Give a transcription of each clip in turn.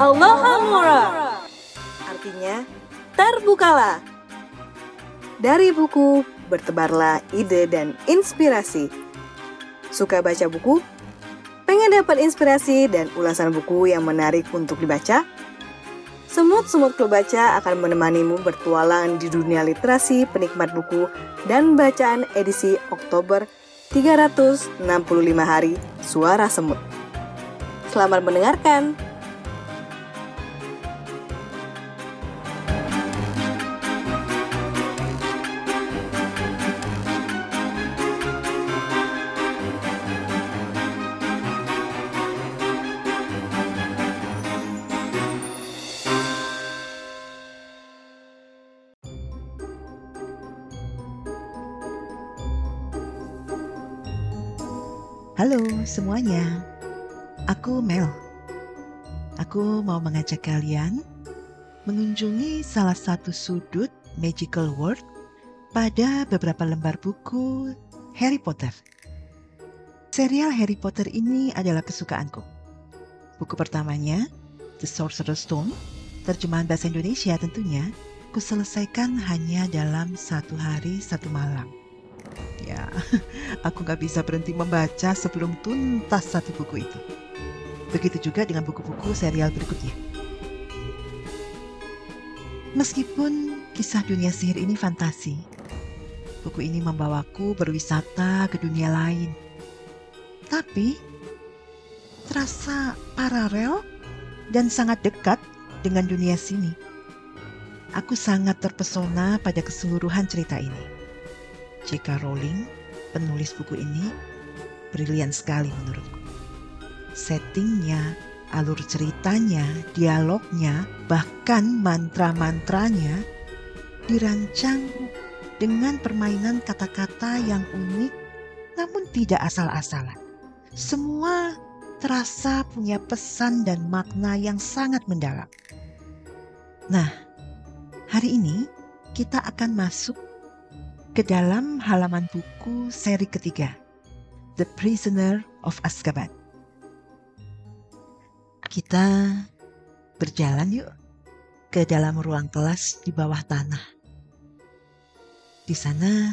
Aloha Mura. Artinya, terbukalah. Dari buku, bertebarlah ide dan inspirasi. Suka baca buku? Pengen dapat inspirasi dan ulasan buku yang menarik untuk dibaca? Semut-semut klub baca akan menemanimu bertualang di dunia literasi penikmat buku dan bacaan edisi Oktober 365 hari Suara Semut. Selamat mendengarkan. Halo semuanya, aku Mel. Aku mau mengajak kalian mengunjungi salah satu sudut Magical World pada beberapa lembar buku Harry Potter. Serial Harry Potter ini adalah kesukaanku. Buku pertamanya, The Sorcerer's Stone, terjemahan bahasa Indonesia tentunya, kuselesaikan hanya dalam satu hari satu malam. Ya, aku gak bisa berhenti membaca sebelum tuntas satu buku itu. Begitu juga dengan buku-buku serial berikutnya. Meskipun kisah dunia sihir ini fantasi, buku ini membawaku berwisata ke dunia lain. Tapi, terasa paralel dan sangat dekat dengan dunia sini. Aku sangat terpesona pada keseluruhan cerita ini. J.K. Rowling, penulis buku ini, brilian sekali menurutku. Settingnya, alur ceritanya, dialognya, bahkan mantra-mantranya dirancang dengan permainan kata-kata yang unik namun tidak asal-asalan. Semua terasa punya pesan dan makna yang sangat mendalam. Nah, hari ini kita akan masuk ke dalam halaman buku seri ketiga, The Prisoner of Azkaban. Kita berjalan yuk ke dalam ruang kelas di bawah tanah. Di sana,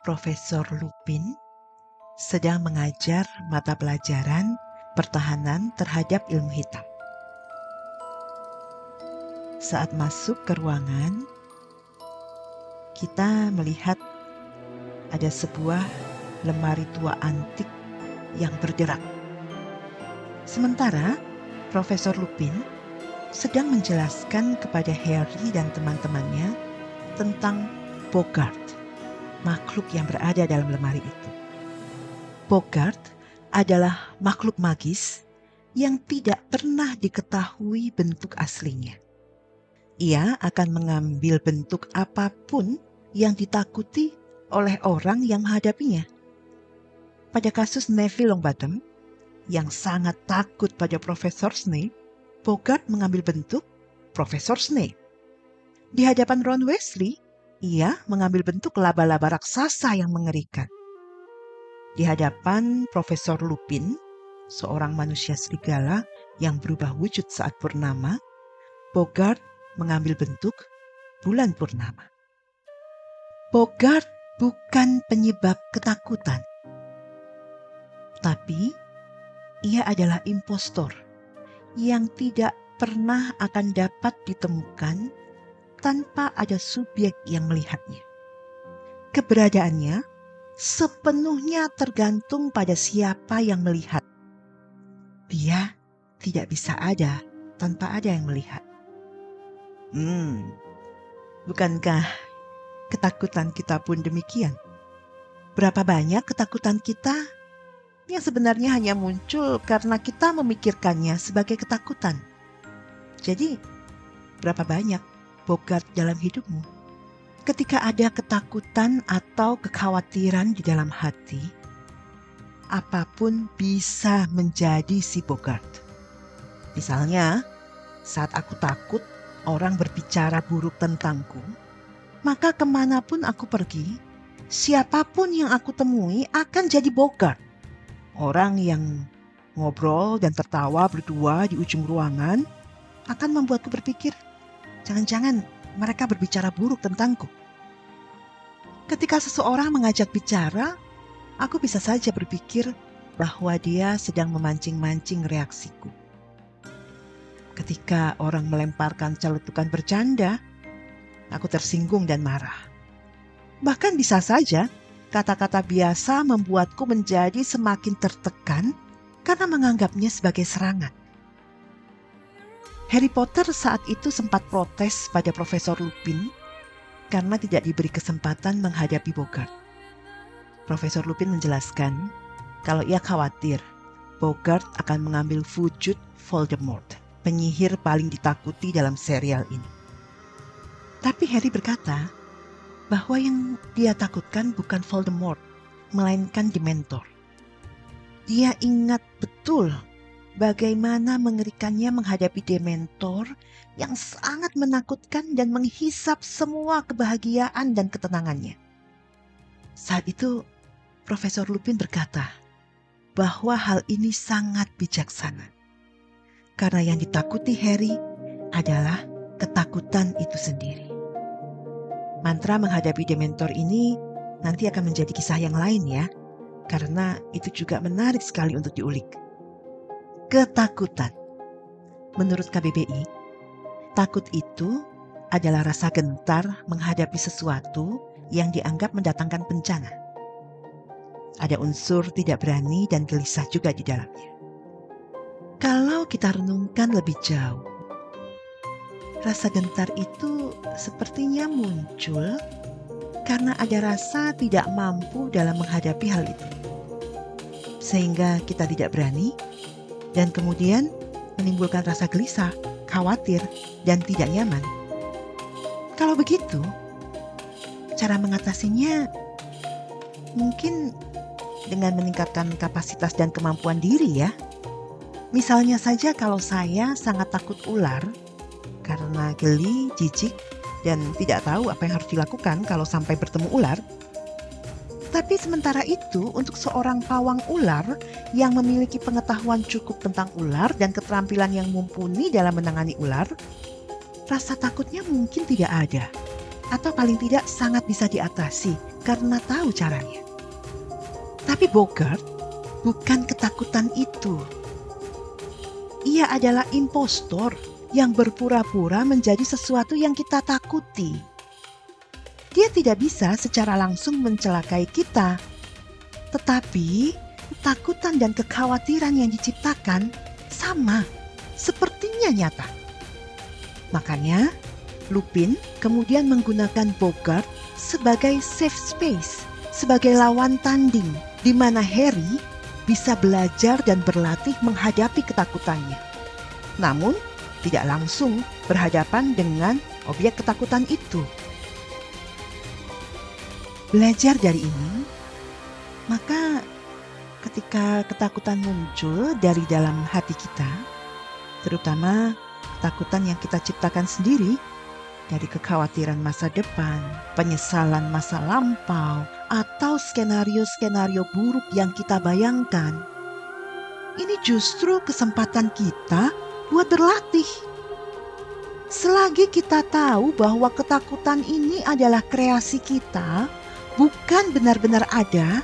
Profesor Lupin sedang mengajar mata pelajaran pertahanan terhadap ilmu hitam. Saat masuk ke ruangan, kita melihat ada sebuah lemari tua antik yang bergerak. Sementara Profesor Lupin sedang menjelaskan kepada Harry dan teman-temannya tentang Bogart, makhluk yang berada dalam lemari itu. Bogart adalah makhluk magis yang tidak pernah diketahui bentuk aslinya. Ia akan mengambil bentuk apa pun yang ditakuti oleh orang yang menghadapinya. Pada kasus Neville Longbottom, yang sangat takut pada Profesor Snape, Bogart mengambil bentuk Profesor Snape. Di hadapan Ron Weasley, ia mengambil bentuk laba-laba raksasa yang mengerikan. Di hadapan Profesor Lupin, seorang manusia serigala yang berubah wujud saat purnama, Bogart mengambil bentuk bulan purnama. Bogart bukan penyebab ketakutan, tapi ia adalah impostor yang tidak pernah akan dapat ditemukan tanpa ada subjek yang melihatnya. Keberadaannya sepenuhnya tergantung pada siapa yang melihat. Dia tidak bisa ada tanpa ada yang melihat. Hmm, bukankah ketakutan kita pun demikian. Berapa banyak ketakutan kita yang sebenarnya hanya muncul karena kita memikirkannya sebagai ketakutan. Jadi, berapa banyak Bogart dalam hidupmu? Ketika ada ketakutan atau kekhawatiran di dalam hati, apa pun bisa menjadi si Bogart. Misalnya, saat aku takut orang berbicara buruk tentangku, maka ke mana pun aku pergi, siapa pun yang aku temui akan jadi Bogart. Orang yang ngobrol dan tertawa berdua di ujung ruangan akan membuatku berpikir, jangan-jangan mereka berbicara buruk tentangku. Ketika seseorang mengajak bicara, aku bisa saja berpikir bahwa dia sedang memancing-mancing reaksiku. Ketika orang melemparkan celetukan bercanda, aku tersinggung dan marah. Bahkan bisa saja kata-kata biasa membuatku menjadi semakin tertekan karena menganggapnya sebagai serangan. Harry Potter saat itu sempat protes pada Profesor Lupin karena tidak diberi kesempatan menghadapi Bogart. Profesor Lupin menjelaskan kalau ia khawatir Bogart akan mengambil wujud Voldemort, penyihir paling ditakuti dalam serial ini. Tapi Harry berkata bahwa yang dia takutkan bukan Voldemort, melainkan Dementor. Dia ingat betul bagaimana mengerikannya menghadapi dementor yang sangat menakutkan dan menghisap semua kebahagiaan dan ketenangannya. Saat itu, Profesor Lupin berkata bahwa hal ini sangat bijaksana. Karena yang ditakuti Harry adalah ketakutan itu sendiri. Mantra menghadapi dementor ini nanti akan menjadi kisah yang lain ya, karena itu juga menarik sekali untuk diulik ketakutan. Menurut KBBI, takut itu adalah rasa gentar menghadapi sesuatu yang dianggap mendatangkan bencana. Ada unsur tidak berani dan gelisah juga di dalamnya. Kalau kita renungkan lebih jauh, rasa gentar itu sepertinya muncul karena ada rasa tidak mampu dalam menghadapi hal itu, sehingga kita tidak berani dan kemudian menimbulkan rasa gelisah, khawatir, dan tidak nyaman. Kalau begitu, cara mengatasinya mungkin dengan meningkatkan kapasitas dan kemampuan diri ya. Misalnya saja kalau saya sangat takut ular karena geli, jijik, dan tidak tahu apa yang harus dilakukan kalau sampai bertemu ular, tapi sementara itu, untuk seorang pawang ular yang memiliki pengetahuan cukup tentang ular dan keterampilan yang mumpuni dalam menangani ular, rasa takutnya mungkin tidak ada, atau paling tidak sangat bisa diatasi karena tahu caranya. Tapi Bogart bukan ketakutan itu. Ia adalah impostor yang berpura-pura menjadi sesuatu yang kita takuti dia tidak bisa secara langsung mencelakai kita. Tetapi ketakutan dan kekhawatiran yang diciptakan sama, sepertinya nyata. Makanya, Lupin kemudian menggunakan Bogart sebagai safe space, sebagai lawan tanding di mana Harry bisa belajar dan berlatih menghadapi ketakutannya. Namun, tidak langsung berhadapan dengan objek ketakutan itu belajar dari ini, maka ketika ketakutan muncul dari dalam hati kita, terutama ketakutan yang kita ciptakan sendiri dari kekhawatiran masa depan, penyesalan masa lampau, atau skenario-skenario buruk yang kita bayangkan. Ini justru kesempatan kita buat berlatih. Selagi kita tahu bahwa ketakutan ini adalah kreasi kita, bukan benar-benar ada,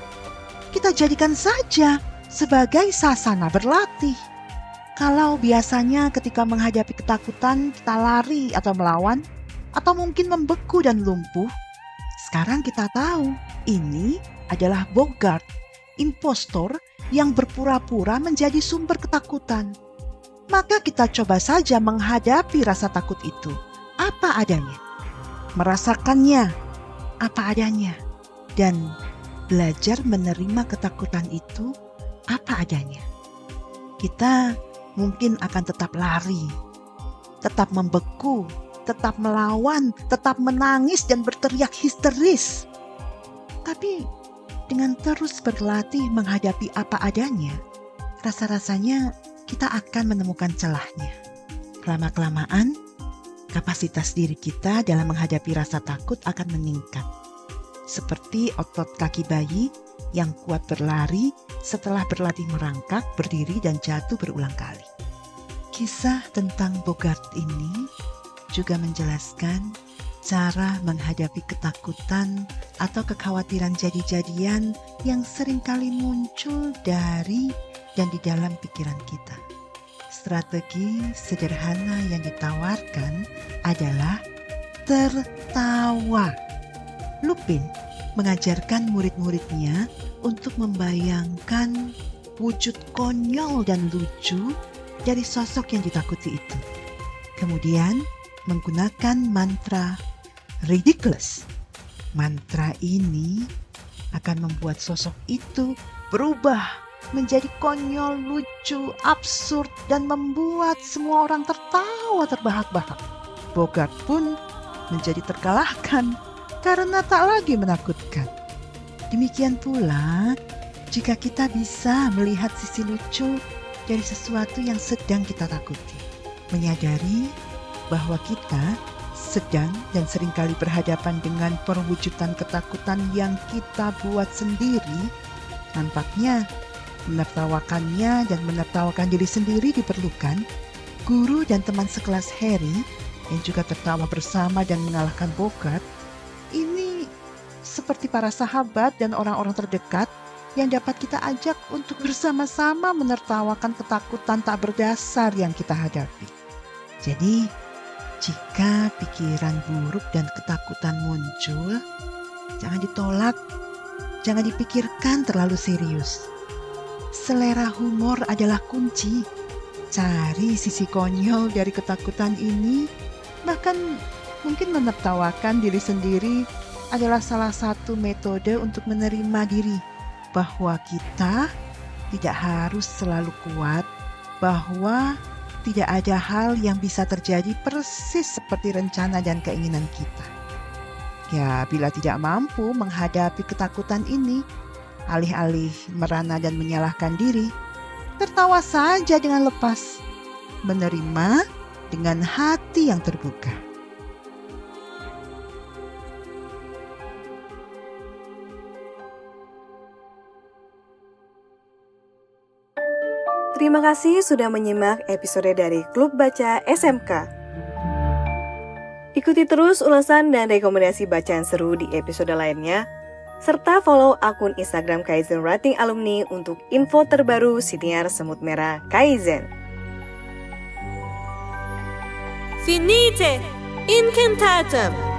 kita jadikan saja sebagai sasana berlatih. Kalau biasanya ketika menghadapi ketakutan kita lari atau melawan, atau mungkin membeku dan lumpuh, sekarang kita tahu ini adalah Bogart, impostor yang berpura-pura menjadi sumber ketakutan. Maka kita coba saja menghadapi rasa takut itu. Apa adanya? Merasakannya apa adanya dan belajar menerima ketakutan itu apa adanya. Kita mungkin akan tetap lari, tetap membeku, tetap melawan, tetap menangis dan berteriak histeris. Tapi dengan terus berlatih menghadapi apa adanya, rasa-rasanya kita akan menemukan celahnya. Lama-kelamaan, kapasitas diri kita dalam menghadapi rasa takut akan meningkat seperti otot kaki bayi yang kuat berlari setelah berlatih merangkak, berdiri, dan jatuh berulang kali. Kisah tentang Bogart ini juga menjelaskan cara menghadapi ketakutan atau kekhawatiran jadi-jadian yang sering kali muncul dari dan di dalam pikiran kita. Strategi sederhana yang ditawarkan adalah tertawa. Lupin mengajarkan murid-muridnya untuk membayangkan wujud konyol dan lucu dari sosok yang ditakuti itu. Kemudian menggunakan mantra ridiculous. Mantra ini akan membuat sosok itu berubah menjadi konyol, lucu, absurd, dan membuat semua orang tertawa terbahak-bahak. Bogart pun menjadi terkalahkan karena tak lagi menakutkan. Demikian pula, jika kita bisa melihat sisi lucu dari sesuatu yang sedang kita takuti, menyadari bahwa kita sedang dan sering kali berhadapan dengan perwujudan ketakutan yang kita buat sendiri, nampaknya menertawakannya dan menertawakan diri sendiri diperlukan. Guru dan teman sekelas Harry yang juga tertawa bersama dan mengalahkan Bogart, ini seperti para sahabat dan orang-orang terdekat yang dapat kita ajak untuk bersama-sama menertawakan ketakutan tak berdasar yang kita hadapi. Jadi, jika pikiran buruk dan ketakutan muncul, jangan ditolak, jangan dipikirkan terlalu serius. Selera humor adalah kunci. Cari sisi konyol dari ketakutan ini, bahkan mungkin menertawakan diri sendiri adalah salah satu metode untuk menerima diri bahwa kita tidak harus selalu kuat, bahwa tidak ada hal yang bisa terjadi persis seperti rencana dan keinginan kita. Ya, bila tidak mampu menghadapi ketakutan ini, alih-alih merana dan menyalahkan diri, tertawa saja dengan lepas, menerima dengan hati yang terbuka. Terima kasih sudah menyimak episode dari Klub Baca SMK. Ikuti terus ulasan dan rekomendasi bacaan seru di episode lainnya, serta follow akun Instagram Kaizen Writing Alumni untuk info terbaru siniar semut merah Kaizen. Finite incantatum.